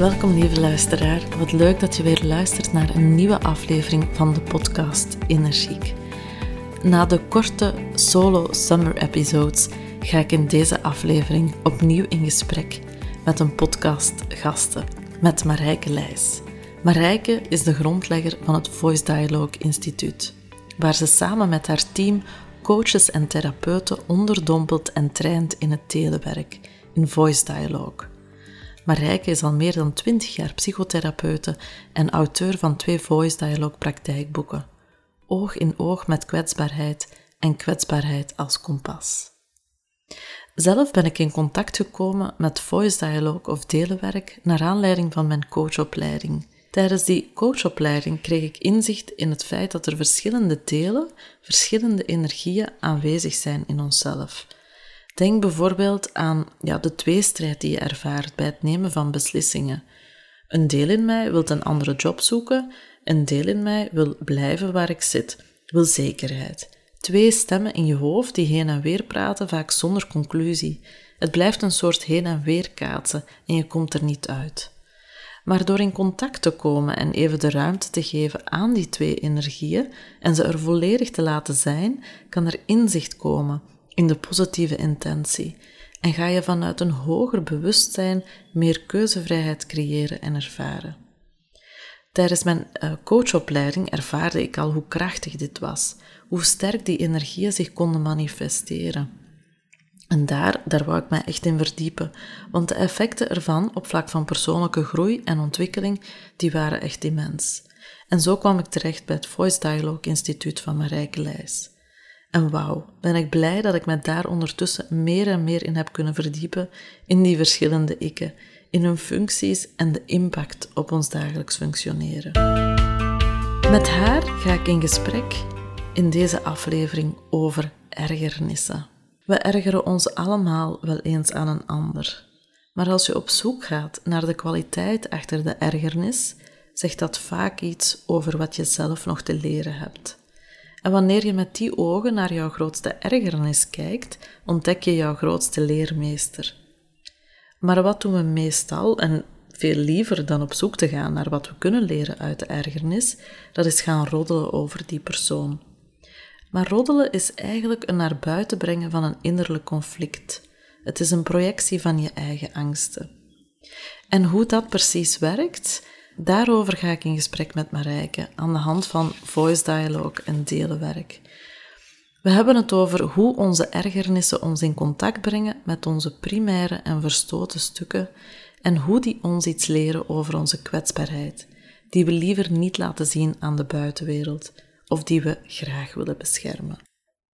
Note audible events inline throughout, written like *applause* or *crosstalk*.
Welkom lieve luisteraar. Wat leuk dat je weer luistert naar een nieuwe aflevering van de podcast Energiek. Na de korte solo summer episodes ga ik in deze aflevering opnieuw in gesprek met een podcastgasten, met Marijke Leijs. Marijke is de grondlegger van het Voice Dialogue Instituut, waar ze samen met haar team coaches en therapeuten onderdompelt en traint in het telewerk, in Voice Dialogue. Marijke is al meer dan 20 jaar psychotherapeute en auteur van twee Voice Dialogue praktijkboeken. Oog in oog met kwetsbaarheid en kwetsbaarheid als kompas. Zelf ben ik in contact gekomen met Voice Dialogue of delenwerk naar aanleiding van mijn coachopleiding. Tijdens die coachopleiding kreeg ik inzicht in het feit dat er verschillende delen, verschillende energieën aanwezig zijn in onszelf. Denk bijvoorbeeld aan ja, de tweestrijd die je ervaart bij het nemen van beslissingen. Een deel in mij wil een andere job zoeken, een deel in mij wil blijven waar ik zit, wil zekerheid. Twee stemmen in je hoofd die heen en weer praten, vaak zonder conclusie. Het blijft een soort heen en weer kaatsen en je komt er niet uit. Maar door in contact te komen en even de ruimte te geven aan die twee energieën en ze er volledig te laten zijn, kan er inzicht komen in de positieve intentie en ga je vanuit een hoger bewustzijn meer keuzevrijheid creëren en ervaren. Tijdens mijn uh, coachopleiding ervaarde ik al hoe krachtig dit was, hoe sterk die energieën zich konden manifesteren. En daar, daar wou ik mij echt in verdiepen, want de effecten ervan op vlak van persoonlijke groei en ontwikkeling, die waren echt immens. En zo kwam ik terecht bij het Voice Dialogue Instituut van Marijke Leijs. En wauw, ben ik blij dat ik me daar ondertussen meer en meer in heb kunnen verdiepen in die verschillende ikken, in hun functies en de impact op ons dagelijks functioneren. Met haar ga ik in gesprek in deze aflevering over ergernissen. We ergeren ons allemaal wel eens aan een ander. Maar als je op zoek gaat naar de kwaliteit achter de ergernis, zegt dat vaak iets over wat je zelf nog te leren hebt. En wanneer je met die ogen naar jouw grootste ergernis kijkt, ontdek je jouw grootste leermeester. Maar wat doen we meestal, en veel liever dan op zoek te gaan naar wat we kunnen leren uit de ergernis, dat is gaan roddelen over die persoon. Maar roddelen is eigenlijk een naar buiten brengen van een innerlijk conflict. Het is een projectie van je eigen angsten. En hoe dat precies werkt, Daarover ga ik in gesprek met Marijke aan de hand van voice dialogue en delenwerk. We hebben het over hoe onze ergernissen ons in contact brengen met onze primaire en verstoten stukken en hoe die ons iets leren over onze kwetsbaarheid, die we liever niet laten zien aan de buitenwereld of die we graag willen beschermen.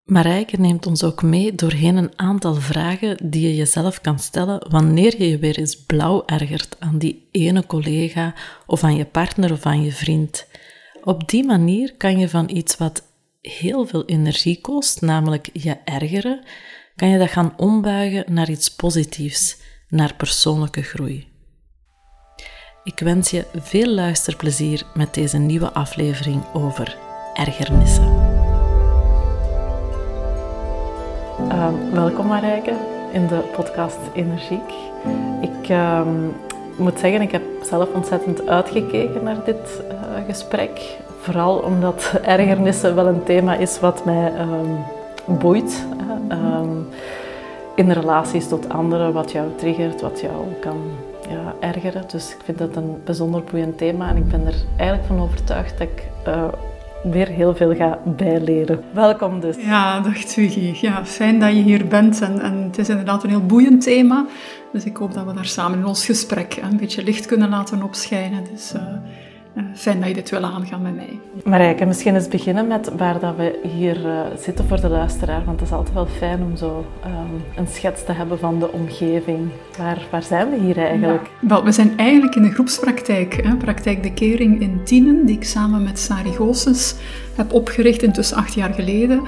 Marijke neemt ons ook mee doorheen een aantal vragen die je jezelf kan stellen wanneer je je weer eens blauw ergert aan die ene collega of aan je partner of aan je vriend. Op die manier kan je van iets wat heel veel energie kost, namelijk je ergeren, kan je dat gaan ombuigen naar iets positiefs, naar persoonlijke groei. Ik wens je veel luisterplezier met deze nieuwe aflevering over ergernissen. Ehm, welkom Marijke in de podcast Energiek. Ik ehm, moet zeggen, ik heb zelf ontzettend uitgekeken naar dit uh, gesprek. Vooral omdat *laughs* ergernissen wel een thema is wat mij um, boeit. in relaties tot anderen, wat jou triggert, wat jou kan ja, ergeren. Dus ik vind dat een bijzonder boeiend thema en ik ben er eigenlijk van overtuigd dat ik uh, weer heel veel ga bijleren. Welkom dus. Ja, dag Twiggy. Ja, fijn dat je hier bent en, en het is inderdaad een heel boeiend thema. Dus ik hoop dat we daar samen in ons gesprek een beetje licht kunnen laten opschijnen. Dus, uh, fijn dat je dit wil aangaan met mij. Marijke, misschien eens beginnen met waar dat we hier uh, zitten voor de luisteraar. Want het is altijd wel fijn om zo um, een schets te hebben van de omgeving. Waar, waar zijn we hier eigenlijk? Ja. Wel, we zijn eigenlijk in de groepspraktijk. Hè? Praktijk de Kering in Tienen, die ik samen met Sari Goossens heb opgericht, intussen acht jaar geleden.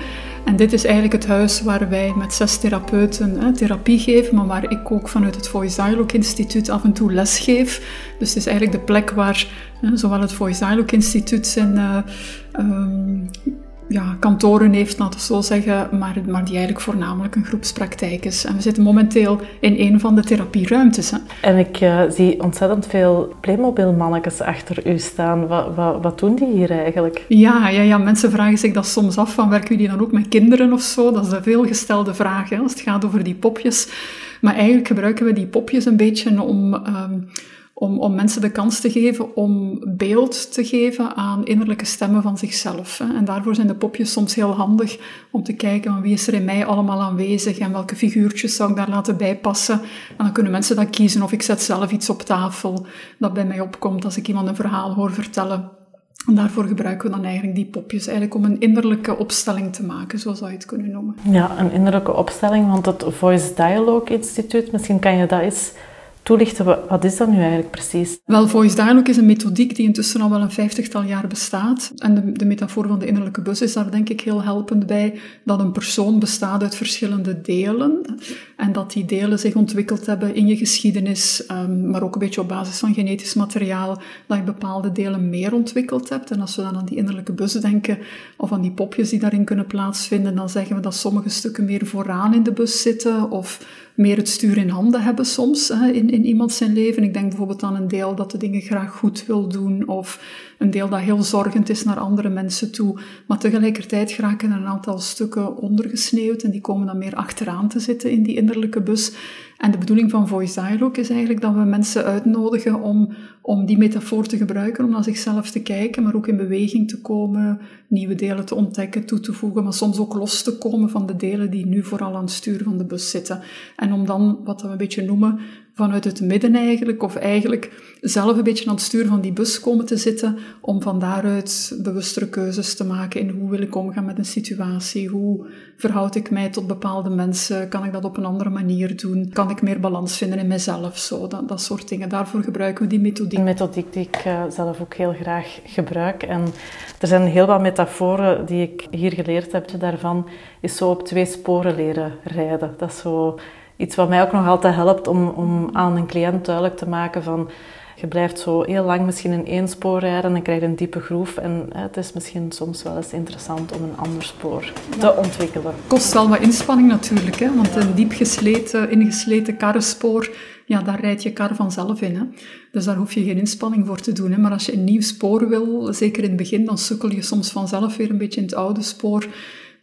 En dit is eigenlijk het huis waar wij met zes therapeuten hè, therapie geven, maar waar ik ook vanuit het Voice Instituut af en toe les geef. Dus het is eigenlijk de plek waar hè, zowel het Voice Instituut zijn uh, um, ja, kantoren heeft, laten we zo zeggen, maar, maar die eigenlijk voornamelijk een groepspraktijk is. En we zitten momenteel in een van de therapieruimtes. Hè. En ik uh, zie ontzettend veel Playmobil-mannetjes achter u staan. Wat, wat, wat, doen die hier eigenlijk? Ja, ja, ja, mensen vragen zich dat soms af, van werken jullie dan ook met kinderen of zo? Dat is een veelgestelde vraag, hè, als het gaat over die popjes. Maar eigenlijk gebruiken we die popjes een beetje om... Um, om, om mensen de kans te geven om beeld te geven aan innerlijke stemmen van zichzelf. En daarvoor zijn de popjes soms heel handig om te kijken van wie is er in mij allemaal aanwezig en welke figuurtjes zou ik daar laten bijpassen. En dan kunnen mensen dat kiezen of ik zet zelf iets op tafel dat bij mij opkomt als ik iemand een verhaal hoor vertellen. En daarvoor gebruiken we dan eigenlijk die popjes, eigenlijk om een innerlijke opstelling te maken, zo zou je het kunnen noemen. Ja, een innerlijke opstelling, want het Voice Dialogue Instituut, misschien kan je dat eens toelichten. Wat is dat nu eigenlijk precies? Wel, Voice Dialogue is een methodiek die intussen al wel een vijftigtal jaar bestaat. En de, de metafoor van de innerlijke bus is daar denk ik heel helpend bij. Dat een persoon bestaat uit verschillende delen. En dat die delen zich ontwikkeld hebben in je geschiedenis, um, maar ook een beetje op basis van genetisch materiaal, dat je bepaalde delen meer ontwikkeld hebt. En als we dan aan die innerlijke bus denken, of aan die popjes die daarin kunnen plaatsvinden, dan zeggen we dat sommige stukken meer vooraan in de bus zitten, of meer het stuur in handen hebben soms hè, in, in iemand zijn leven. Ik denk bijvoorbeeld aan een deel dat de dingen graag goed wil doen of een deel dat heel zorgend is naar andere mensen toe. Maar tegelijkertijd geraken er een aantal stukken ondergesneeuwd en die komen dan meer achteraan te zitten in die innerlijke bus. En de bedoeling van Voice Dialogue is eigenlijk dat we mensen uitnodigen om, om die metafoor te gebruiken, om naar zichzelf te kijken, maar ook in beweging te komen, nieuwe delen te ontdekken, toe te voegen, maar soms ook los te komen van de delen die nu vooral aan het stuur van de bus zitten. En om dan, wat we een beetje noemen, vanuit het midden eigenlijk, of eigenlijk zelf een beetje aan het stuur van die bus komen te zitten, om van daaruit bewustere keuzes te maken in hoe wil ik omgaan met een situatie, hoe verhoud ik mij tot bepaalde mensen, kan ik dat op een andere manier doen, kan ik meer balans vinden in mezelf, zo, dat, dat soort dingen. Daarvoor gebruiken we die methodiek. Een methodiek die ik uh, zelf ook heel graag gebruik. En er zijn heel wat metaforen die ik hier geleerd heb. Daarvan is zo op twee sporen leren rijden. Dat is zo iets wat mij ook nog altijd helpt om, om aan een cliënt duidelijk te maken van je blijft zo heel lang misschien in één spoor rijden en dan krijg je een diepe groef. En hè, het is misschien soms wel eens interessant om een ander spoor te ontwikkelen. Het kost wel wat inspanning natuurlijk, hè? want een diep gesleten, ingesleten karrenspoor, ja, daar rijdt je kar vanzelf in. Hè? Dus daar hoef je geen inspanning voor te doen. Hè? Maar als je een nieuw spoor wil, zeker in het begin, dan sukkel je soms vanzelf weer een beetje in het oude spoor.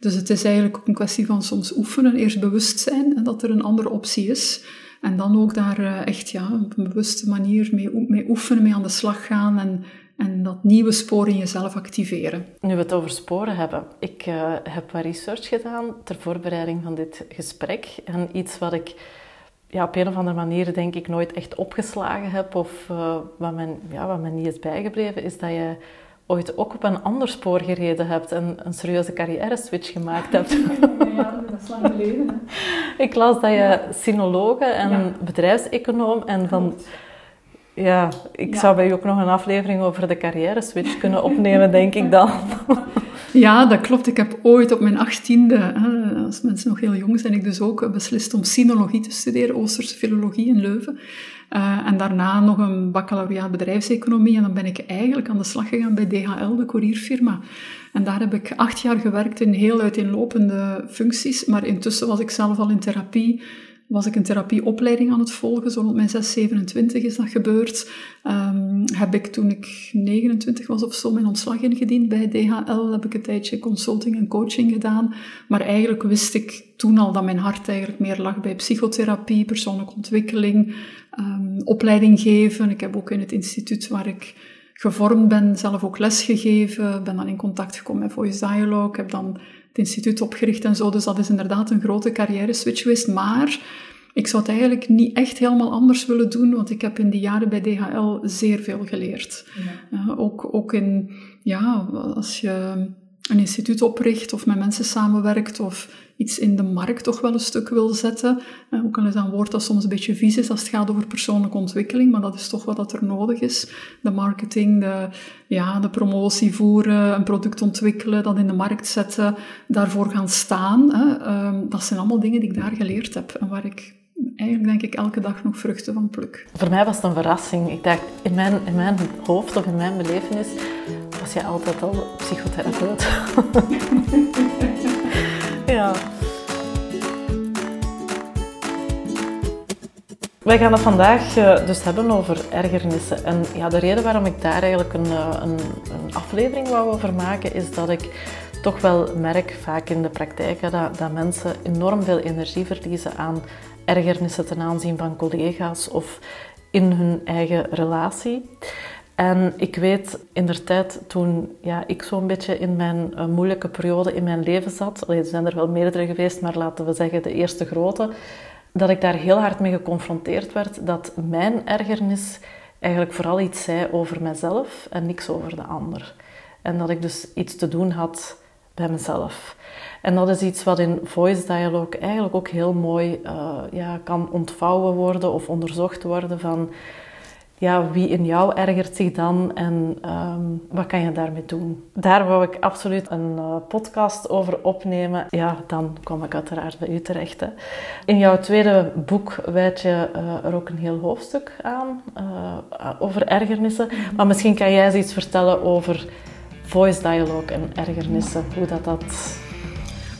Dus het is eigenlijk ook een kwestie van soms oefenen, eerst bewust zijn dat er een andere optie is. En dan ook daar eh, echt ja, op een bewuste manier mee, oefenen, mee aan de slag gaan en, en dat nieuwe spoor in jezelf activeren. Nu we het over sporen hebben. Ik uh, heb wat research gedaan ter voorbereiding van dit gesprek. En iets wat ik ja, op een of andere manier denk ik nooit echt opgeslagen heb of uh, wat, men, ja, wat men niet is bijgebleven, is dat je ooit ook op een ander spoor gereden hebt en een serieuze carrière-switch gemaakt hebt. *laughs* Ja, dat is lang geleden. Ik las dat je sinologe en ja. bedrijfseconoom en van... Ja, ik zou bij je ook nog een aflevering over de carrière-switch kunnen opnemen, denk ik dan. *laughs* Ja, dat klopt. Ik heb ooit op mijn achttiende, als mensen nog heel jong zijn, ik dus ook beslist om sinologie te studeren, Oosterse filologie in Leuven. Uh, en daarna nog een baccalaureaat bedrijfseconomie. En dan ben ik eigenlijk aan de slag gegaan bij DHL, de courierfirma. En daar heb ik acht jaar gewerkt in heel uiteenlopende functies. Maar intussen was ik zelf al in therapie was ik een therapieopleiding aan het volgen. Zo rond mijn 6, 27 is dat gebeurd. Um, heb ik toen ik 29 was of zo mijn ontslag ingediend bij DHL. Heb ik een tijdje consulting en coaching gedaan. Maar eigenlijk wist ik toen al dat mijn hart eigenlijk meer lag bij psychotherapie, persoonlijke ontwikkeling, um, opleiding geven. Ik heb ook in het instituut waar ik gevormd ben, zelf ook lesgegeven. Ben dan in contact gekomen met Voice Dialogue. Heb dan het instituut opgericht en zo. Dus dat is inderdaad een grote carrière switch geweest. Maar ik zou het eigenlijk niet echt helemaal anders willen doen, want ik heb in die jaren bij DHL zeer veel geleerd. Ja. ook, ook in, ja, als je een instituut opricht of met mensen samenwerkt of iets in de markt toch wel een stuk wil zetten. Ook al is dat een woord dat soms een beetje vies is als het gaat over persoonlijke ontwikkeling, maar dat is toch wat er nodig is. De marketing, de, ja, de promotie voeren, een product ontwikkelen, dat in de markt zetten, daarvoor gaan staan. Hè. Ehm, dat zijn allemaal dingen die ik daar geleerd heb en waar ik eigenlijk denk ik elke dag nog vruchten van pluk. Voor mij was het een verrassing. Ik dacht, in mijn, in mijn hoofd of in mijn belevenis was je altijd al psychotherapeut. *laughs* ja. Wij gaan het vandaag eh, dus hebben over ergernissen. En ja, de reden waarom ik daar eigenlijk een, eh, een, een aflevering wou over maken, is dat ik toch wel merk, vaak in de praktijk, dat, dat mensen enorm veel energie verliezen aan ergernissen ten aanzien van collega's of in hun eigen relatie. En ik weet in de tijd toen ja, ik zo'n beetje in mijn uh, moeilijke periode in mijn leven zat, er zijn er wel meerdere geweest, maar laten we zeggen de eerste grote, dat ik daar heel hard mee geconfronteerd werd dat mijn ergernis eigenlijk vooral iets zei over mezelf en niks over de ander. En dat ik dus iets te doen had bij mezelf. En dat is iets wat in voice dialogue eigenlijk ook heel mooi uh, ja, kan ontvouwen worden of onderzocht worden van ja, wie in jou ergert zich dan en um, wat kan je daarmee doen? Daar wou ik absoluut een uh, podcast over opnemen. Ja, dan kom ik uiteraard bij u terecht. Hè. In jouw tweede boek wijd je uh, er ook een heel hoofdstuk aan uh, over ergernissen. Maar misschien kan jij eens iets vertellen over voice dialogue en ergernissen, hoe dat dat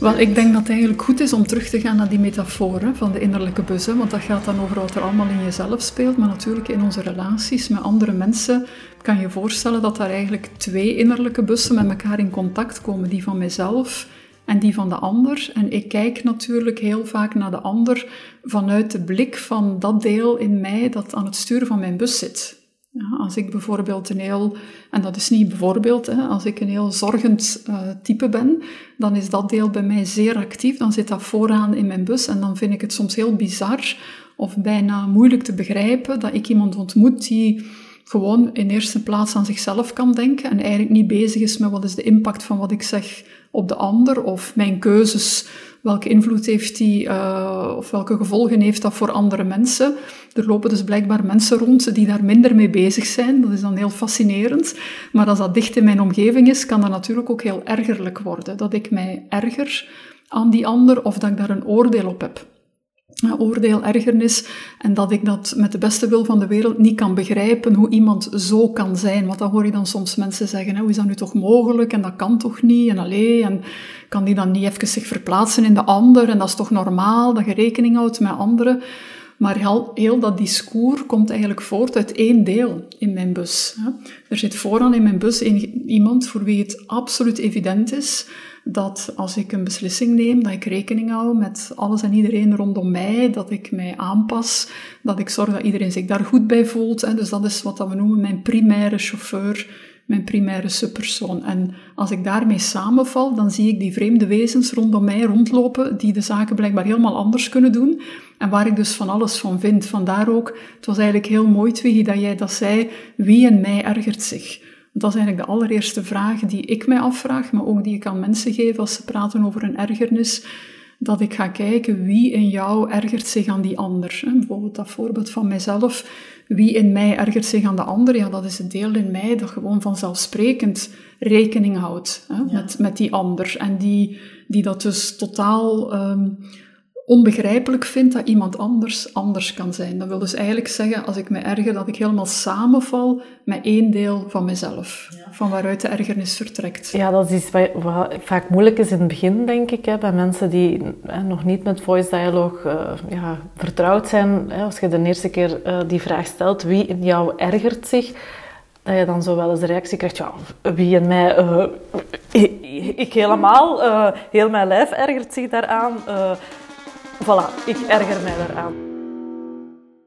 wel, ik denk dat het eigenlijk goed is om terug te gaan naar die metaforen van de innerlijke bus. Want dat gaat dan over wat er allemaal in jezelf speelt. Maar natuurlijk in onze relaties met andere mensen kan je voorstellen dat daar eigenlijk twee innerlijke bussen met elkaar in contact komen. Die van mijzelf en die van de ander. En ik kijk natuurlijk heel vaak naar de ander vanuit de blik van dat deel in mij dat aan het sturen van mijn bus zit. Als ik bijvoorbeeld een heel, en dat is niet bijvoorbeeld, hè, als ik een heel zorgend uh, type ben, dan is dat deel bij mij zeer actief. Dan zit dat vooraan in mijn bus en dan vind ik het soms heel bizar of bijna moeilijk te begrijpen dat ik iemand ontmoet die gewoon in eerste plaats aan zichzelf kan denken en eigenlijk niet bezig is met wat is de impact van wat ik zeg op de ander of mijn keuzes welke invloed heeft die, uh, of welke gevolgen heeft dat voor andere mensen. Er lopen dus blijkbaar mensen rond die daar minder mee bezig zijn. Dat is dan heel fascinerend. Maar als dat dicht in mijn omgeving is, kan dat natuurlijk ook heel ergerlijk worden. Dat ik mij erger aan die ander of dat ik daar een oordeel op heb oordeel, ergernis en dat ik dat met de beste wil van de wereld niet kan begrijpen hoe iemand zo kan zijn. Want dan hoor je dan soms mensen zeggen, hoe is dat nu toch mogelijk en dat kan toch niet en alleen en kan die dan niet even zich verplaatsen in de ander en dat is toch normaal dat je rekening houdt met anderen. Maar heel, dat discours komt eigenlijk voort uit één deel in mijn bus. Er zit vooraan in mijn bus iemand voor wie het absoluut evident is dat als ik een beslissing neem, dat ik rekening hou met alles en iedereen rondom mij, dat ik mij aanpas, dat ik zorg dat iedereen zich daar goed bij voelt. Dus dat is wat we noemen mijn primaire chauffeur, mijn primaire subpersoon. En als ik daarmee samenval, dan zie ik die vreemde wezens rondom mij rondlopen, die de zaken blijkbaar helemaal anders kunnen doen. En waar ik dus van alles van vind. Vandaar ook, het was eigenlijk heel mooi, Twiggy, dat jij dat zei, wie in mij ergert zich? Dat is eigenlijk de allereerste vraag die ik mij afvraag, maar ook die ik aan mensen geef als ze praten over een ergernis. Dat ik ga kijken wie in jou ergert zich aan die ander. Bijvoorbeeld dat voorbeeld van mijzelf. Wie in mij ergert zich aan de ander? Ja, dat is het deel in mij dat gewoon vanzelfsprekend rekening houdt hè, met, met die ander. En die, die dat dus totaal um, onbegrijpelijk vind dat iemand anders anders kan zijn. Dat wil dus eigenlijk zeggen, als ik me erger, dat ik helemaal samenval met één deel van mezelf. Van waaruit de ergernis vertrekt. Ja, dat is iets wat, vaak moeilijk is in het begin, denk ik. Hè, bij mensen die hè, nog niet met voice dialogue uh, ja, vertrouwd zijn. Hè, als je de eerste keer uh, die vraag stelt, wie in jou ergert zich? Dat je dan zo wel eens de reactie krijgt, ja, wie in mij... Uh, ik, helemaal, heel mijn lijf ergert zich daaraan voilà, ik erger mij daaraan.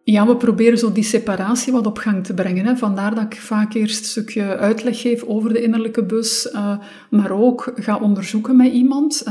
Ja, we proberen zo die separatie wat op gang te brengen. Hè. Vandaar dat ik vaak eerst een stukje uitleg geef over de innerlijke bus, uh, maar ook ga onderzoeken met iemand.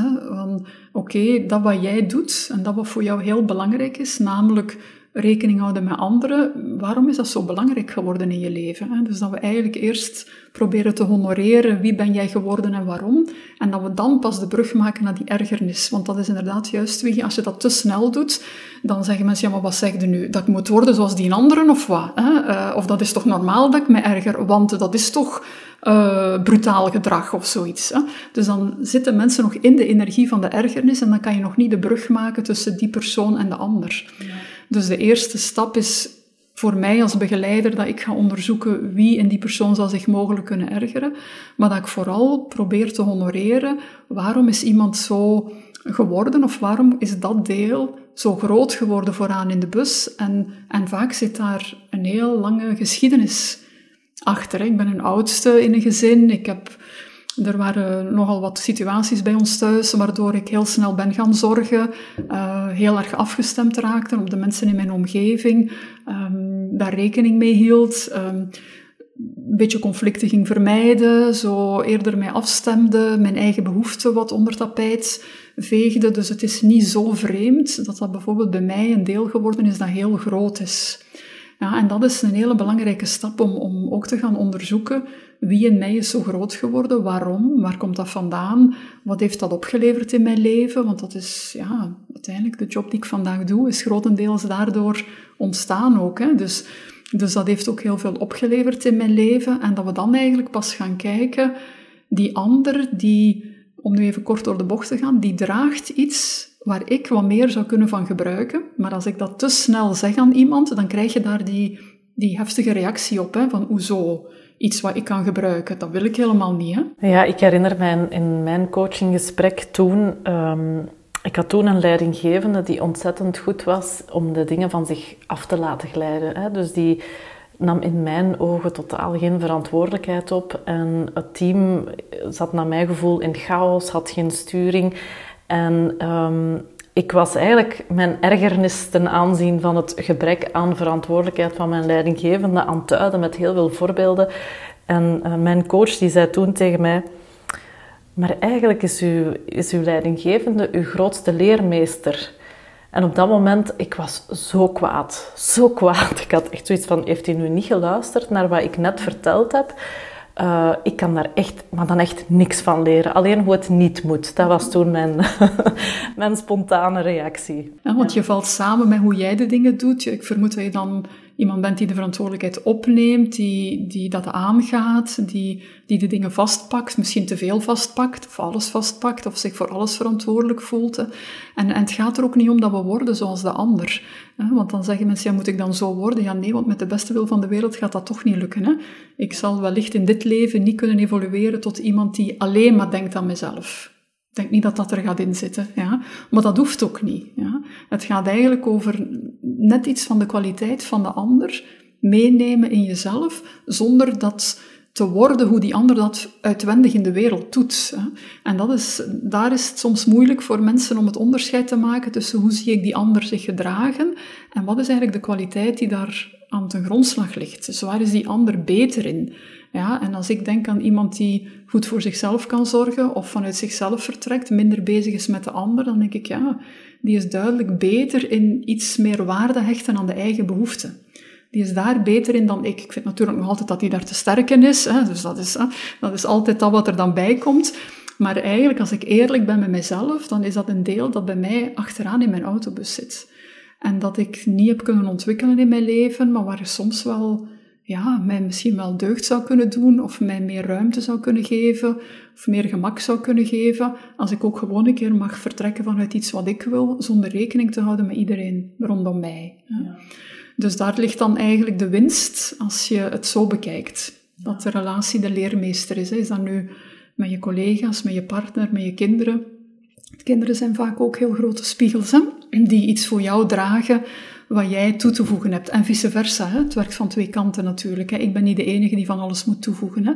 Oké, dat wat jij doet en dat wat voor jou heel belangrijk is, namelijk rekening houden met anderen, waarom is dat zo belangrijk geworden in je leven? Dus dat we eigenlijk eerst proberen te honoreren wie ben jij geworden en waarom, en dat we dan pas de brug maken naar die ergernis. Want dat is inderdaad juist, wie, als je dat te snel doet, dan zeggen mensen, ja, maar wat zeg je nu? Dat ik moet worden zoals die anderen of wat? Uh, of dat is toch normaal dat ik me erger, want dat is toch uh, brutaal gedrag of zoiets. Hè? Dus dan zitten mensen nog in de energie van de ergernis en dan kan je nog niet de brug maken tussen die persoon en de ander. Ja. Dus de eerste stap is voor mij als begeleider dat ik ga onderzoeken wie in die persoon zal zich mogelijk kunnen ergeren, maar dat ik vooral probeer te honoreren waarom is iemand zo geworden of waarom is dat deel zo groot geworden vooraan in de bus. En, en vaak zit daar een heel lange geschiedenis achter. Ik ben een oudste in een gezin, ik heb er waren nogal wat situaties bij ons thuis waardoor ik heel snel ben gaan zorgen, uh, heel erg afgestemd raakte op de mensen in mijn omgeving, um, daar rekening mee hield. Um, een beetje conflicten ging vermijden, zo eerder mij afstemde, mijn eigen behoeften wat onder tapijt veegde. Dus het is niet zo vreemd dat dat bijvoorbeeld bij mij een deel geworden is dat heel groot is. Ja, en dat is een hele belangrijke stap om, om ook te gaan onderzoeken wie in mij is zo groot geworden, waarom, waar komt dat vandaan, wat heeft dat opgeleverd in mijn leven, want dat is ja, uiteindelijk de job die ik vandaag doe, is grotendeels daardoor ontstaan ook. Hè. Dus, dus dat heeft ook heel veel opgeleverd in mijn leven en dat we dan eigenlijk pas gaan kijken, die ander die, om nu even kort door de bocht te gaan, die draagt iets waar ik wat meer zou kunnen van gebruiken. Maar als ik dat te snel zeg aan iemand, dan krijg je daar die, die heftige reactie op, hè, van hoezo? Iets wat ik kan gebruiken, dat wil ik helemaal niet. Hè? Ja, ik herinner mij in mijn coachinggesprek toen... Um, ik had toen een leidinggevende die ontzettend goed was om de dingen van zich af te laten glijden. Hè. Dus die nam in mijn ogen totaal geen verantwoordelijkheid op. En het team zat naar mijn gevoel in chaos, had geen sturing. En um, ik was eigenlijk mijn ergernis ten aanzien van het gebrek aan verantwoordelijkheid van mijn leidinggevende aan het duiden met heel veel voorbeelden. En uh, mijn coach die zei toen tegen mij, maar eigenlijk is uw, is uw leidinggevende uw grootste leermeester. En op dat moment, ik was zo kwaad, zo kwaad. Ik had echt zoiets van, heeft hij nu niet geluisterd naar wat ik net verteld heb? Uh, ik kan daar echt, maar dan echt niks van leren. Alleen hoe het niet moet. Dat was toen mijn, *laughs* mijn spontane reactie. Ja, want je valt samen met hoe jij de dingen doet. Ik vermoed dat je dan iemand bent die de verantwoordelijkheid opneemt, die, die dat aangaat, die, die de dingen vastpakt, misschien te veel vastpakt, of alles vastpakt, of zich voor alles verantwoordelijk voelt. En, en het gaat er ook niet om dat we worden zoals de ander. Want dan zeggen mensen, ja, moet ik dan zo worden? Ja, nee, want met de beste wil van de wereld gaat dat toch niet lukken. Hè? Ik zal wellicht in dit leven niet kunnen evolueren tot iemand die alleen maar denkt aan mezelf. Ik denk niet dat dat er gaat inzitten, ja. Maar dat hoeft ook niet, ja. Het gaat eigenlijk over net iets van de kwaliteit van de ander meenemen in jezelf, zonder dat te worden hoe die ander dat uitwendig in de wereld doet. En dat is, daar is het soms moeilijk voor mensen om het onderscheid te maken tussen hoe zie ik die ander zich gedragen en wat is eigenlijk de kwaliteit die daar aan ten grondslag ligt. Dus waar is die ander beter in? Ja, en als ik denk aan iemand die goed voor zichzelf kan zorgen of vanuit zichzelf vertrekt, minder bezig is met de ander, dan denk ik, ja, die is duidelijk beter in iets meer waarde hechten aan de eigen behoeften. Die is daar beter in dan ik. Ik vind natuurlijk nog altijd dat hij daar te sterk in is. Hè, dus dat is, dat is altijd dat wat er dan bij komt. Maar eigenlijk, als ik eerlijk ben met mezelf, dan is dat een deel dat bij mij achteraan in mijn autobus zit. En dat ik niet heb kunnen ontwikkelen in mijn leven, maar waar soms wel ja, mij misschien wel deugd zou kunnen doen, of mij meer ruimte zou kunnen geven, of meer gemak zou kunnen geven, als ik ook gewoon een keer mag vertrekken vanuit iets wat ik wil, zonder rekening te houden met iedereen rondom mij. Ja. Dus daar ligt dan eigenlijk de winst als je het zo bekijkt. Dat de relatie de leermeester is. Is dat nu met je collega's, met je partner, met je kinderen? Kinderen zijn vaak ook heel grote spiegels, hè? die iets voor jou dragen wat jij toe te voegen hebt. En vice versa. Hè? Het werkt van twee kanten natuurlijk. Hè? Ik ben niet de enige die van alles moet toevoegen. Hè?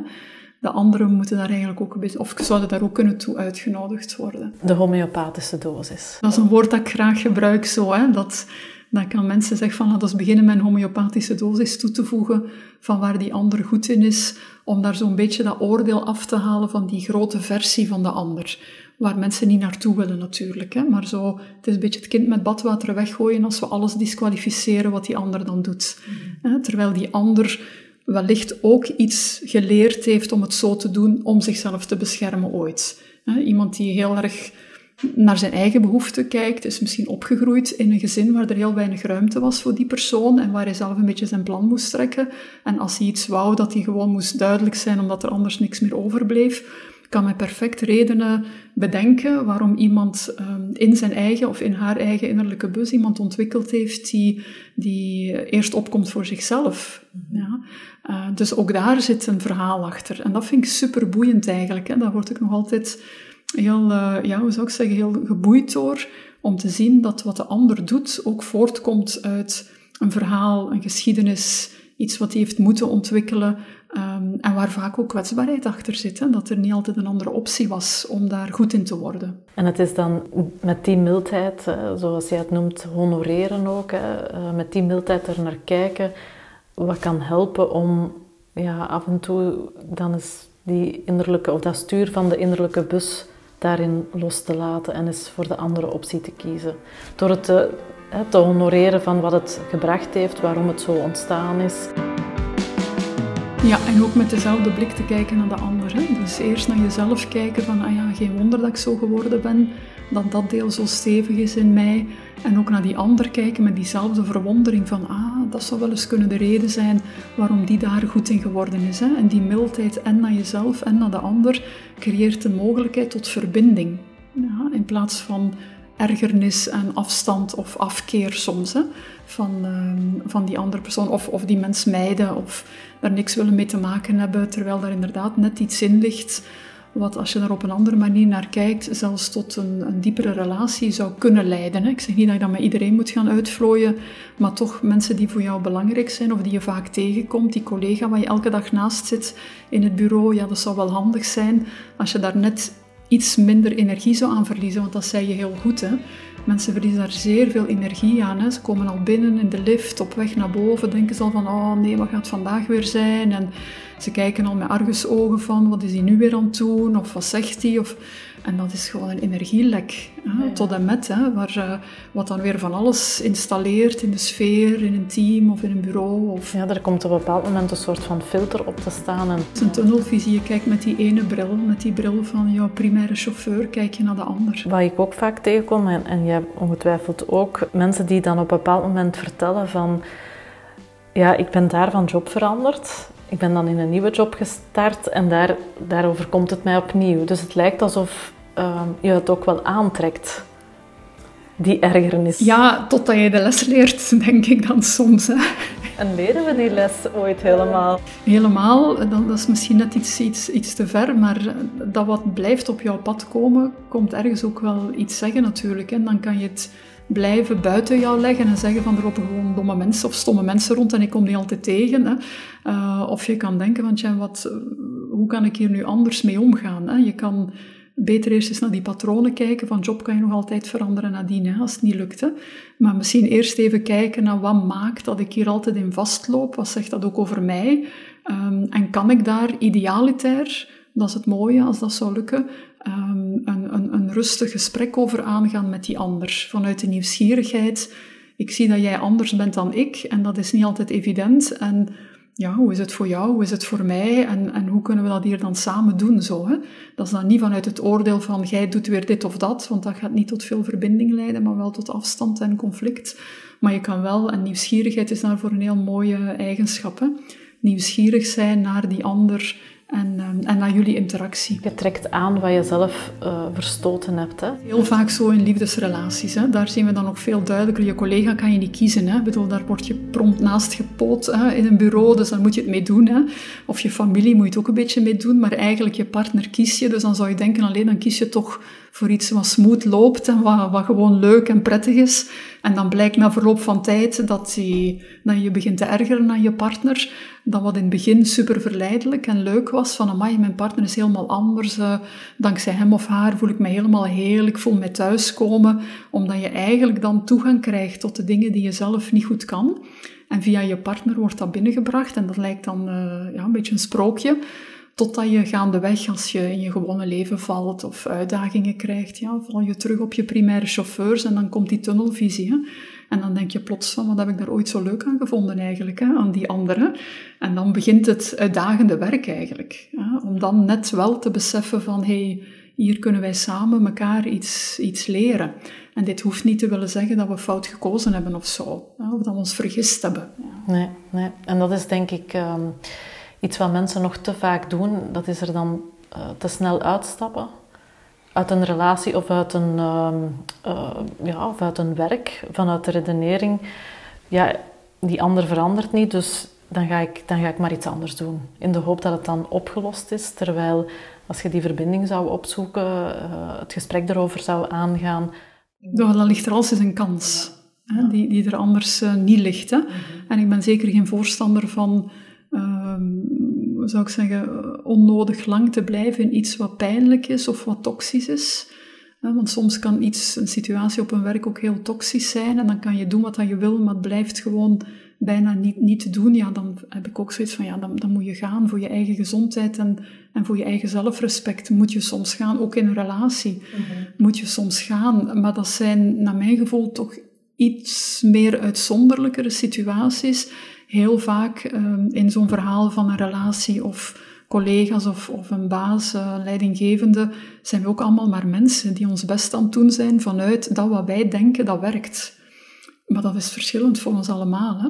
De anderen moeten daar eigenlijk ook een beetje, of zouden daar ook kunnen toe uitgenodigd worden. De homeopathische dosis. Dat is een woord dat ik graag gebruik zo. Hè? Dat, dan kan mensen zeggen van laten we beginnen met een homeopathische dosis toe te voegen van waar die ander goed in is, om daar zo'n beetje dat oordeel af te halen van die grote versie van de ander. Waar mensen niet naartoe willen natuurlijk. Hè? Maar zo, het is een beetje het kind met badwater weggooien als we alles disqualificeren wat die ander dan doet. Mm Terwijl die ander wellicht ook iets geleerd heeft om het zo te doen om zichzelf te beschermen ooit. Iemand die heel erg naar zijn eigen behoeften kijkt, is misschien opgegroeid in een gezin waar er heel weinig ruimte was voor die persoon en waar hij zelf een beetje zijn plan moest trekken. En als hij iets wou, dat hij gewoon moest duidelijk zijn omdat er anders niks meer overbleef. Kan mij perfect redenen bedenken waarom iemand um, in zijn eigen of in haar eigen innerlijke bus iemand ontwikkeld heeft die, die eerst opkomt voor zichzelf. Ja. Uh, dus ook daar zit een verhaal achter. En dat vind ik super boeiend eigenlijk. Hè. Daar word ik nog altijd heel, uh, ja, hoe zou ik zeggen, heel geboeid door om te zien dat wat de ander doet ook voortkomt uit een verhaal, een geschiedenis, iets wat hij heeft moeten ontwikkelen um, en waar vaak ook kwetsbaarheid achter zit. Hè? Dat er niet altijd een andere optie was om daar goed in te worden. En het is dan met die mildheid, zoals jij het noemt, honoreren ook, hè? Eh, met die mildheid er naar kijken, wat kan helpen om ja, af en toe dan is die innerlijke, of dat stuur van de innerlijke bus daarin los te laten en eens voor de andere optie te kiezen. Door het te honoreren van wat het gebracht heeft, waarom het zo ontstaan is. Ja, en ook met dezelfde blik te kijken naar de ander. Dus eerst naar jezelf kijken van, ah ja, geen wonder dat ik zo geworden ben, dat dat deel zo stevig is in mij. En ook naar die ander kijken met diezelfde verwondering van, ah, dat zou wel eens kunnen de reden zijn waarom die daar goed in geworden is. Hè? En die mildheid en naar jezelf en naar de ander creëert de mogelijkheid tot verbinding. Ja, in plaats van ergernis en afstand of afkeer soms hè, van, uh, van die andere persoon. Of, of die mens mijden of daar niks willen mee te maken hebben, terwijl daar inderdaad net iets in ligt wat als je daar op een andere manier naar kijkt, zelfs tot een, een diepere relatie zou kunnen leiden. Ik zeg niet dat je dat met iedereen moet gaan uitvlooien, maar toch mensen die voor jou belangrijk zijn of die je vaak tegenkomt, die collega waar je elke dag naast zit in het bureau, ja, dat zou wel handig zijn als je daar net iets minder energie zou aan verliezen, want dat zei je heel goed. Hè? Mensen verliezen daar zeer veel energie aan. Hè? Ze komen al binnen in de lift, op weg naar boven, denken ze al van, oh nee, wat gaat vandaag weer zijn? En ze kijken al met argusogen van, wat is hij nu weer aan het doen? Of wat zegt hij? Of... En dat is gewoon een energielek, hè? tot en met, hè? Waar, uh, wat dan weer van alles installeert in de sfeer, in een team of in een bureau. Of... Ja, er komt op een bepaald moment een soort van filter op te staan. En... Het is een tunnelvisie, je kijkt met die ene bril, met die bril van jouw primaire chauffeur, kijk je naar de ander. Wat ik ook vaak tegenkom, en, en jij ongetwijfeld ook, mensen die dan op een bepaald moment vertellen van... Ja, ik ben daar van job veranderd ik ben dan in een nieuwe job gestart en daar, daarover komt het mij opnieuw. Dus het lijkt alsof uh, je het ook wel aantrekt, die ergernis. Ja, totdat je de les leert, denk ik dan soms. Hè. En leren we die les ooit helemaal? Helemaal, dat, dat is misschien net iets, iets, iets te ver, maar dat wat blijft op jouw pad komen, komt ergens ook wel iets zeggen natuurlijk. En dan kan je het blijven buiten jou leggen en zeggen van er lopen gewoon domme mensen of stomme mensen rond en ik kom die altijd tegen. Hè. Uh, of je kan denken van tja, wat, hoe kan ik hier nu anders mee omgaan? Hè? Je kan beter eerst eens naar die patronen kijken. Van job kan je nog altijd veranderen nadien, hè, als het niet lukt. Hè. Maar misschien eerst even kijken naar wat maakt dat ik hier altijd in vastloop. Wat zegt dat ook over mij? Um, en kan ik daar idealiter, dat is het mooie als dat zou lukken, um, een, een, een rustig gesprek over aangaan met die ander. Vanuit de nieuwsgierigheid. Ik zie dat jij anders bent dan ik en dat is niet altijd evident. En ja, hoe is het voor jou, hoe is het voor mij en, en hoe kunnen we dat hier dan samen doen? Zo, hè? Dat is dan niet vanuit het oordeel van jij doet weer dit of dat, want dat gaat niet tot veel verbinding leiden, maar wel tot afstand en conflict. Maar je kan wel, en nieuwsgierigheid is daarvoor een heel mooie eigenschap. Nieuwsgierig zijn naar die ander en, ehm, en naar jullie interactie. Je trekt aan wat je zelf uh, verstoten hebt. Hè? Heel vaak zo in liefdesrelaties. Hè? Daar zien we dan nog veel duidelijker. Je collega kan je niet kiezen. Hè? Ik bedoel, daar word je prompt naast gepoot hè? in een bureau, dus daar moet je het mee doen. Hè? Of je familie moet je het ook een beetje mee doen, maar eigenlijk je partner kies je. Dus dan zou je denken, alleen dan kies je toch voor iets wat smooth loopt en wat, wat gewoon leuk en prettig is. En dan blijkt na verloop van tijd dat, die, dat je begint te ergeren aan je partner. Dat wat in het begin super verleidelijk en leuk was, van amai, mijn partner is helemaal anders. Uh, dankzij hem of haar voel ik me helemaal heel, ik voel me thuiskomen. Omdat je eigenlijk dan toegang krijgt tot de dingen die je zelf niet goed kan. En via je partner wordt dat binnengebracht en dat lijkt dan uh, ja, een beetje een sprookje. Totdat je gaandeweg, als je in je gewone leven valt of uitdagingen krijgt, ja, val je terug op je primaire chauffeurs en dan komt die tunnelvisie. Hè? En dan denk je plots van, wat heb ik daar ooit zo leuk aan gevonden eigenlijk, hè, aan die anderen. En dan begint het uitdagende werk eigenlijk. Hè? Om dan net wel te beseffen van, hey, hier kunnen wij samen elkaar iets, iets leren. En dit hoeft niet te willen zeggen dat we fout gekozen hebben of zo. Of dat we ons vergist hebben. Nee, nee. En dat is denk ik... Ehm, iets wat mensen nog te vaak doen, dat is er dan uh, te snel uitstappen uit een relatie of uit een, uh, uh, ja, of uit een werk, vanuit de redenering. Ja, die ander verandert niet, dus dan ga, ik, dan ga ik maar iets anders doen. In de hoop dat het dan opgelost is. Terwijl als je die verbinding zou opzoeken, het gesprek erover zou aangaan. Dan ligt er altijd een kans hè, die, die er anders niet ligt. Hè? Mhm. En ik ben zeker geen voorstander van um, zou ik zeggen, onnodig lang te blijven in iets wat pijnlijk is of wat toxisch is. Want soms kan iets, een situatie op een werk ook heel toxisch zijn en dan kan je doen wat je wil, maar het blijft gewoon bijna niet, niet te doen. Ja, dan heb ik ook zoiets van, ja, dan, dan moet je gaan voor je eigen gezondheid en, en voor je eigen zelfrespect. Moet je soms gaan, ook in een relatie mhm. moet je soms gaan. Maar dat zijn, naar mijn gevoel, toch iets meer uitzonderlijkere situaties heel vaak um, in zo'n verhaal van een relatie of collega's of, of een baas, uh, leidinggevende, zijn we ook allemaal maar mensen die ons best aan het doen zijn vanuit dat wat wij denken dat werkt. Maar dat is verschillend voor ons allemaal. Hè?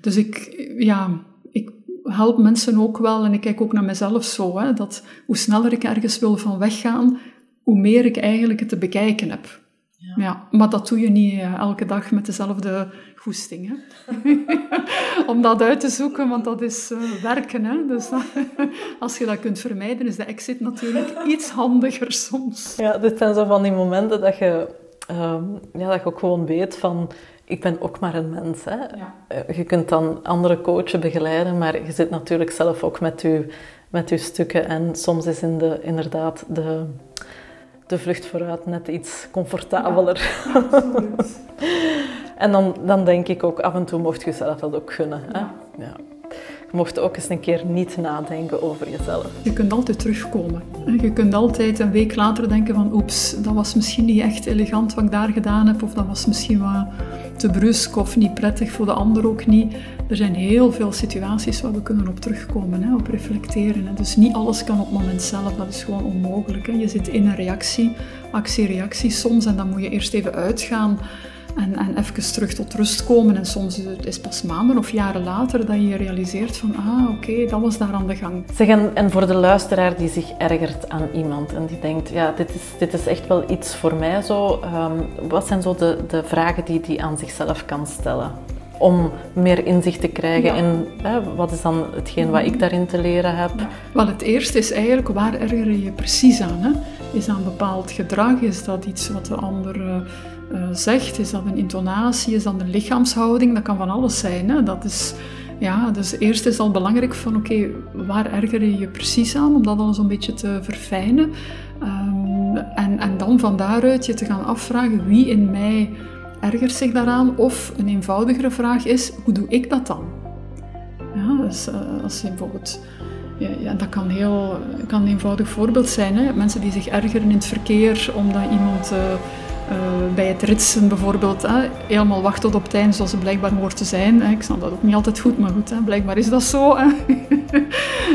Dus ik, ja, ik help mensen ook wel en ik kijk ook naar mezelf zo, hè, dat hoe sneller ik ergens wil van weggaan, hoe meer ik eigenlijk het te bekijken heb. Ja. ja. maar dat doe je niet uh, elke dag met dezelfde goesting. Hè? *laughs* Om dat uit te zoeken, want dat is uh, werken. Hè? Dus *laughs* als je dat kunt vermijden, is de exit natuurlijk *laughs* iets handiger soms. Ja, dit zijn zo van die momenten dat je, um, ja, dat je ook gewoon weet van... Ik ben ook maar een mens. Hè? Ja. Uh, je kunt dan andere coachen begeleiden, maar je zit natuurlijk zelf ook met je, met je stukken. En soms is in de, inderdaad de de vlucht vooruit net iets comfortabeler. Ja, *laughs* en dan, dan denk ik ook, af en toe mocht je zelf dat ook gunnen. Hè? Ja. Je mocht ook eens een keer niet nadenken over jezelf. Je kunt altijd terugkomen. Je kunt altijd een week later denken van oeps, dat was misschien niet echt elegant wat ik daar gedaan heb. Of dat was misschien wat te brusk of niet prettig voor de ander ook niet. Er zijn heel veel situaties waar we kunnen op terugkomen, hè, op reflecteren. Hè. Dus niet alles kan op het moment zelf, dat is gewoon onmogelijk. Hè. Je zit in een reactie, actie-reactie soms en dan moet je eerst even uitgaan en, en even terug tot rust komen. En soms is het pas maanden of jaren later dat je realiseert van, ah oké, dat was daar aan de gang. Zeg, en, voor de luisteraar die zich ergert aan iemand en die denkt, ja, dit is, dit is echt wel iets voor mij zo. Um, wat zijn zo de, de vragen die die aan zichzelf kan stellen? Om meer inzicht te krijgen in hè, wat is dan hetgeen wat ik daarin te leren heb. Wel, het eerste is eigenlijk waar erger je je precies aan? Hè? Is dat een bepaald gedrag? Is dat iets wat de ander uh, zegt? Is dat een intonatie? Is dat een lichaamshouding? Dat kan van alles zijn. Hè? Dat is, ja, dus eerst is al belangrijk van oké, waar erger je je precies aan? Om dat al zo'n beetje te verfijnen. Um, en, en dan van daaruit je te gaan afvragen wie in mij ergert zich daaraan. Of een eenvoudigere vraag is, hoe doe ik dat dan? Ja, dus, uh, als je bijvoorbeeld... Ja, dat kan, heel, kan een eenvoudig voorbeeld zijn. Hè? Mensen die zich ergeren in het verkeer omdat iemand... Uh, bij het ritsen bijvoorbeeld, hè, helemaal wacht tot op tijd zoals ze blijkbaar hoort te zijn. Hè. Ik snap dat ook niet altijd goed, maar goed, hè, blijkbaar is dat zo. Hè.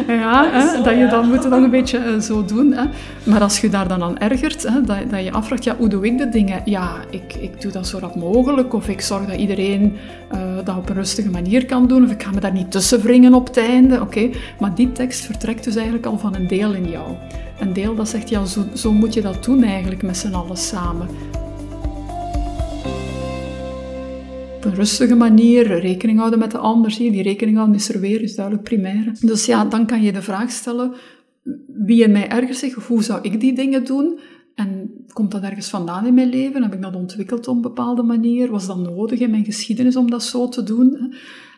*laughs* ja, hè, dat je dan moet dan een beetje uh, zo doen. Hè. Maar als je daar dan aan ergert, hè, dat, dat je afvraagt, ja, hoe doe ik de dingen? Ja, ik, ik doe dat zo rap mogelijk. Of ik zorg dat iedereen uh, dat op een rustige manier kan doen. Of ik ga me daar niet tussen wringen op het einde. Oké, Maar die tekst vertrekt dus eigenlijk al van een deel in jou. Een deel dat zegt, ja, zo, zo moet je dat doen eigenlijk met z'n allen samen. Op een rustige manier, rekening houden met de ander. Zie die rekening houden is er weer, is duidelijk primair. Dus ja, dan kan je de vraag stellen, wie in mij ergens of hoe zou ik die dingen doen? En komt dat ergens vandaan in mijn leven? Heb ik dat ontwikkeld op een bepaalde manier? Was dat nodig in mijn geschiedenis om dat zo te doen?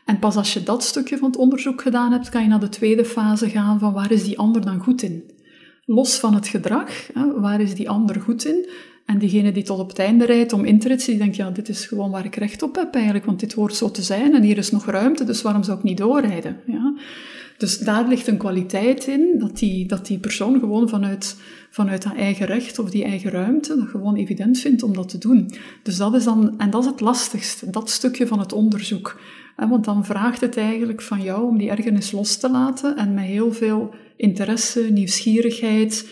En pas als je dat stukje van het onderzoek gedaan hebt, kan je naar de tweede fase gaan van waar is die ander dan goed in? Los van het gedrag, waar is die ander goed in? En diegene die tot op het einde rijdt om in te ritsen, die denkt, ja, dit is gewoon waar ik recht op heb eigenlijk, want dit hoort zo te zijn en hier is nog ruimte, dus waarom zou ik niet doorrijden? Ja? Dus daar ligt een kwaliteit in, dat die, dat die persoon gewoon vanuit, vanuit haar eigen recht of die eigen ruimte, dat gewoon evident vindt om dat te doen. Dus dat is dan, en dat is het lastigste, dat stukje van het onderzoek. Want dan vraagt het eigenlijk van jou om die ergernis los te laten en met heel veel interesse, nieuwsgierigheid,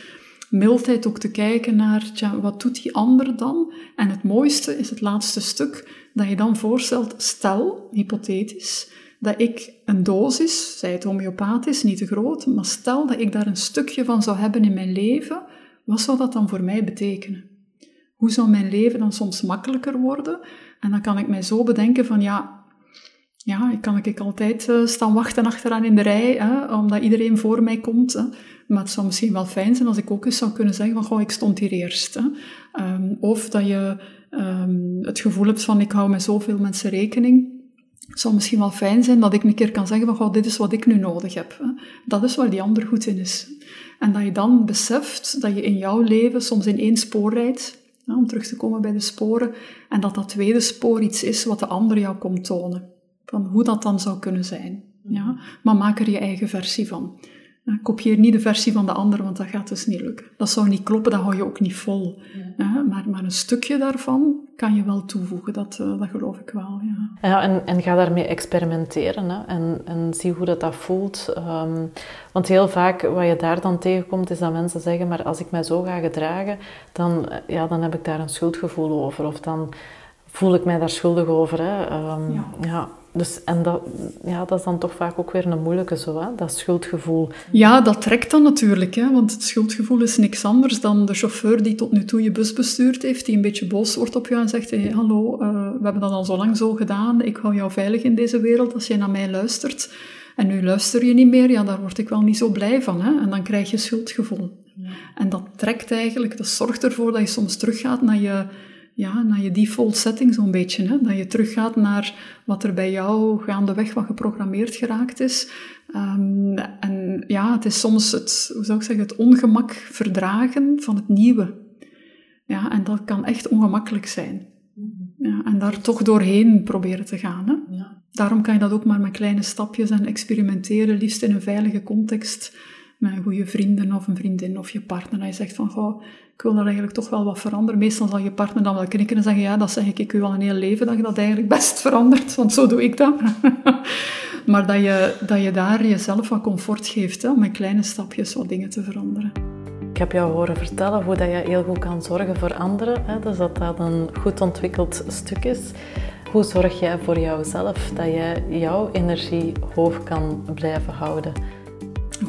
mildheid ook te kijken naar, wat doet die ander dan? En het mooiste is het laatste stuk, dat je dan voorstelt, stel, hypothetisch, dat ik een dosis, zij het homeopathisch, niet te groot, maar stel dat ik daar een stukje van zou hebben in mijn leven, wat zou dat dan voor mij betekenen? Hoe zou mijn leven dan soms makkelijker worden? En dan kan ik mij zo bedenken van, ja, ja, ik kan ik altijd uh, staan wachten achteraan in de rij, hè, omdat iedereen voor mij komt. Hè. Maar het zou misschien wel fijn zijn als ik ook eens zou kunnen zeggen van, goh, ik stond hier eerst. Um, of dat je um, het gevoel hebt van, ik hou met zoveel mensen rekening. Het zou misschien wel fijn zijn dat ik een keer kan zeggen van, goh, dit is wat ik nu nodig heb. Dat is waar die ander goed in is. En dat je dan beseft dat je in jouw leven soms in één spoor rijdt, om terug te komen bij de sporen, en dat dat tweede spoor iets is wat de ander jou komt tonen van hoe dat dan zou kunnen zijn. Ja? Maar maak er je eigen versie van. Kopieer niet de versie van de ander, want dat gaat dus niet lukken. Dat zou niet kloppen, dat hou je ook niet vol. Ja. Maar, maar een stukje daarvan kan je wel toevoegen, dat, uh, dat geloof ik wel. Ja, ja en, en ga daarmee experimenteren hè? En, en zie hoe dat, dat voelt. Um, want heel vaak wat je daar dan tegenkomt, is dat mensen zeggen, maar als ik mij zo ga gedragen, dan, ja, dan heb ik daar een schuldgevoel over. Of dan voel ik mij daar schuldig over. Hè? Um, ja. Dus, en dat, ja, dat is dan toch vaak ook weer een moeilijke zo, hè? dat schuldgevoel. Ja, dat trekt dan natuurlijk, hè? want het schuldgevoel is niks anders dan de chauffeur die tot nu toe je bus bestuurd heeft, die een beetje boos wordt op jou en zegt, hey, hallo, uh, we hebben dat al zo lang zo gedaan, ik hou jou veilig in deze wereld als jij naar mij luistert. En nu luister je niet meer, ja, daar word ik wel niet zo blij van. Hè? En dan krijg je schuldgevoel. Ja. En dat trekt eigenlijk, dat zorgt ervoor dat je soms teruggaat naar je ja, naar je default setting zo'n beetje. Hè? Dat je teruggaat naar wat er bij jou gaandeweg wat geprogrammeerd geraakt is. Um, en ja, het is soms het, hoe zou ik zeggen, het ongemak verdragen van het nieuwe. Ja, en dat kan echt ongemakkelijk zijn. Mhm. Ja, en daar toch doorheen proberen te gaan. Hè? Ja. Daarom kan je dat ook maar met kleine stapjes en experimenteren, liefst in een veilige context met goede vrienden of een vriendin of je partner. En je zegt van, goh, ik wil daar eigenlijk toch wel wat veranderen. Meestal zal je partner dan wel knikken en zeggen, ja, dat zeg ik, ik wil al een heel leven dat je dat eigenlijk best verandert, want zo doe ik dat. *laughs* maar dat je, dat je daar jezelf wat comfort geeft, hè, om met kleine stapjes wat dingen te veranderen. Ik heb jou horen vertellen hoe dat je heel goed kan zorgen voor anderen. Hè? Dus dat dat een goed ontwikkeld stuk is. Hoe zorg jij voor jouzelf dat je jouw energie hoog kan blijven houden?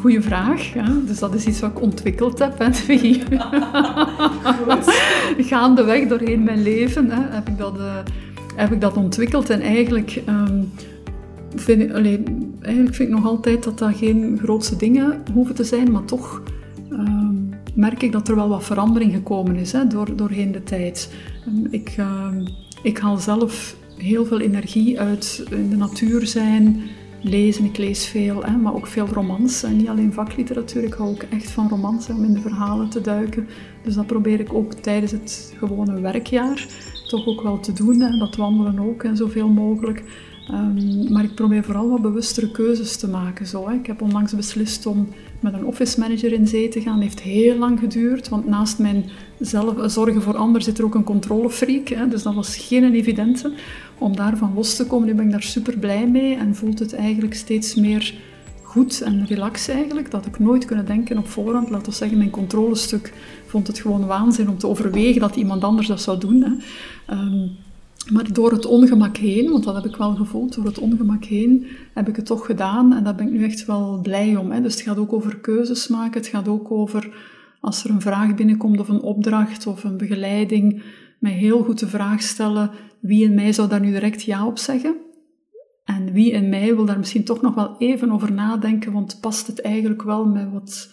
Goeie vraag. Dus dat is iets wat ik ontwikkeld heb. Hè. *laughs* Gaandeweg doorheen mijn leven hè, heb, ik dat, uh, heb ik dat ontwikkeld. En eigenlijk, um, vind ik, alleen, eigenlijk vind ik nog altijd dat dat geen grootste dingen hoeven te zijn. Maar toch um, merk ik dat er wel wat verandering gekomen is hè, door, doorheen de tijd. Um, ik, ik haal zelf heel veel energie uit in de natuur zijn lezen. Ik lees veel, hè, maar ook veel romans. En niet alleen vakliteratuur, ik hou ook echt van romans om in de verhalen te duiken. Dus dat probeer ik ook tijdens het gewone werkjaar toch ook wel te doen. Hè. Dat wandelen ook en zoveel mogelijk. Um, maar ik probeer vooral wat bewustere keuzes te maken. Zo. Ik heb onlangs beslist om met een office manager in zee te gaan. Dat heeft heel lang geduurd, want naast mijn zelf, zorgen voor anderen zit er ook een controlefreak. Hè. Dus dat was geen evidente om daarvan los te komen. Nu ben ik daar super blij mee en voelt het eigenlijk steeds meer goed en relax eigenlijk, dat ik nooit kunnen denken op voorhand. Laten we zeggen, mijn controlestuk vond het gewoon waanzin om te overwegen dat iemand anders dat zou doen. Hè. Ehm, maar door het ongemak heen, want dat heb ik wel gevoeld, door het ongemak heen heb ik het toch gedaan en daar ben ik nu echt wel blij om. Hè. Dus het gaat ook over keuzes maken, het gaat ook over als er een vraag binnenkomt of een opdracht of een begeleiding, mij heel goed de vraag stellen wie in mij zou daar nu direct ja op zeggen. En wie in mij wil daar misschien toch nog wel even over nadenken, want past het eigenlijk wel met wat,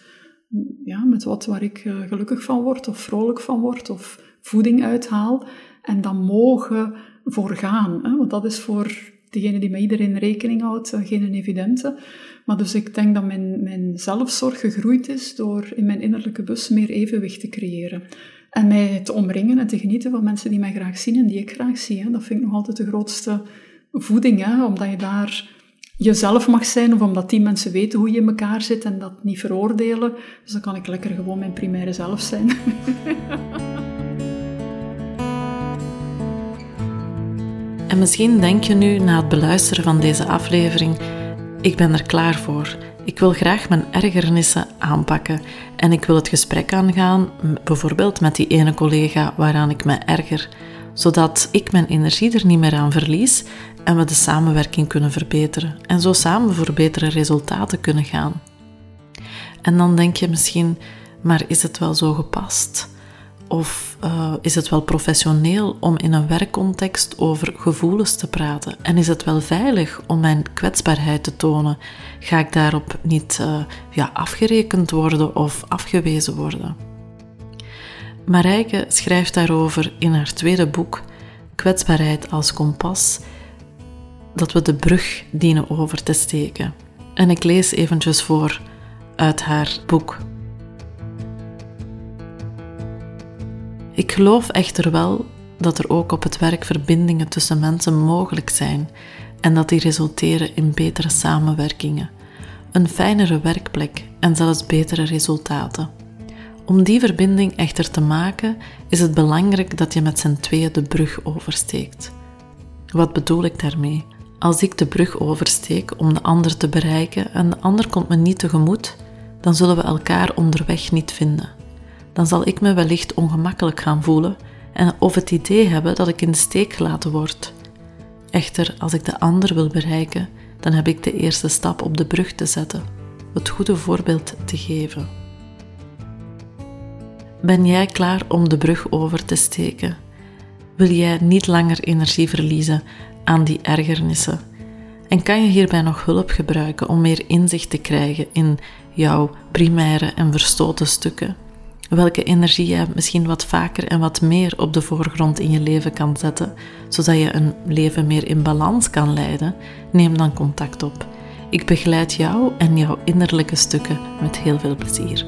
ja, met wat waar ik eh, gelukkig van word of vrolijk van word of voeding uithaal. En dan mogen voor gaan, hè? want dat is voor degene die met iedereen rekening houdt eh, geen evidente. Maar dus ik denk dat mijn, mijn zelfzorg gegroeid is door in mijn innerlijke bus meer evenwicht te creëren. En mij te omringen en te genieten van mensen die mij graag zien en die ik graag zie. Hè. Dat vind ik nog altijd de grootste voeding, hè, omdat je daar jezelf mag zijn of omdat die mensen weten hoe je in elkaar zit en dat niet veroordelen. Dus dan kan ik lekker gewoon mijn primaire zelf zijn. *laughs* En misschien denk je nu na het beluisteren van deze aflevering: ik ben er klaar voor. Ik wil graag mijn ergernissen aanpakken en ik wil het gesprek aangaan, bijvoorbeeld met die ene collega waaraan ik me erger, zodat ik mijn energie er niet meer aan verlies en we de samenwerking kunnen verbeteren en zo samen voor betere resultaten kunnen gaan. En dan denk je misschien, maar is het wel zo gepast? Of uh, is het wel professioneel om in een werkcontext over gevoelens te praten? En is het wel veilig om mijn kwetsbaarheid te tonen? Ga ik daarop niet uh, ja, afgerekend worden of afgewezen worden? Marijke schrijft daarover in haar tweede boek, Kwetsbaarheid als kompas, dat we de brug dienen over te steken. En ik lees eventjes voor uit haar boek. Ik geloof echter wel dat er ook op het werk verbindingen tussen mensen mogelijk zijn en dat die resulteren in betere samenwerkingen, een fijnere werkplek en zelfs betere resultaten. Om die verbinding echter te maken, is het belangrijk dat je met z'n tweeën de brug oversteekt. Wat bedoel ik daarmee? Als ik de brug oversteek om de ander te bereiken en de ander komt me niet tegemoet, dan zullen we elkaar onderweg niet vinden dan zal ik me wellicht ongemakkelijk gaan voelen en of het idee hebben dat ik in de steek gelaten word. Echter, als ik de ander wil bereiken, dan heb ik de eerste stap op de brug te zetten, het goede voorbeeld te geven. Ben jij klaar om de brug over te steken? Wil jij niet langer energie verliezen aan die ergernissen? En kan je hierbij nog hulp gebruiken om meer inzicht te krijgen in jouw primaire en verstoten stukken? Welke energie je misschien wat vaker en wat meer op de voorgrond in je leven kan zetten, zodat je een leven meer in balans kan leiden, neem dan contact op. Ik begeleid jou en jouw innerlijke stukken met heel veel plezier.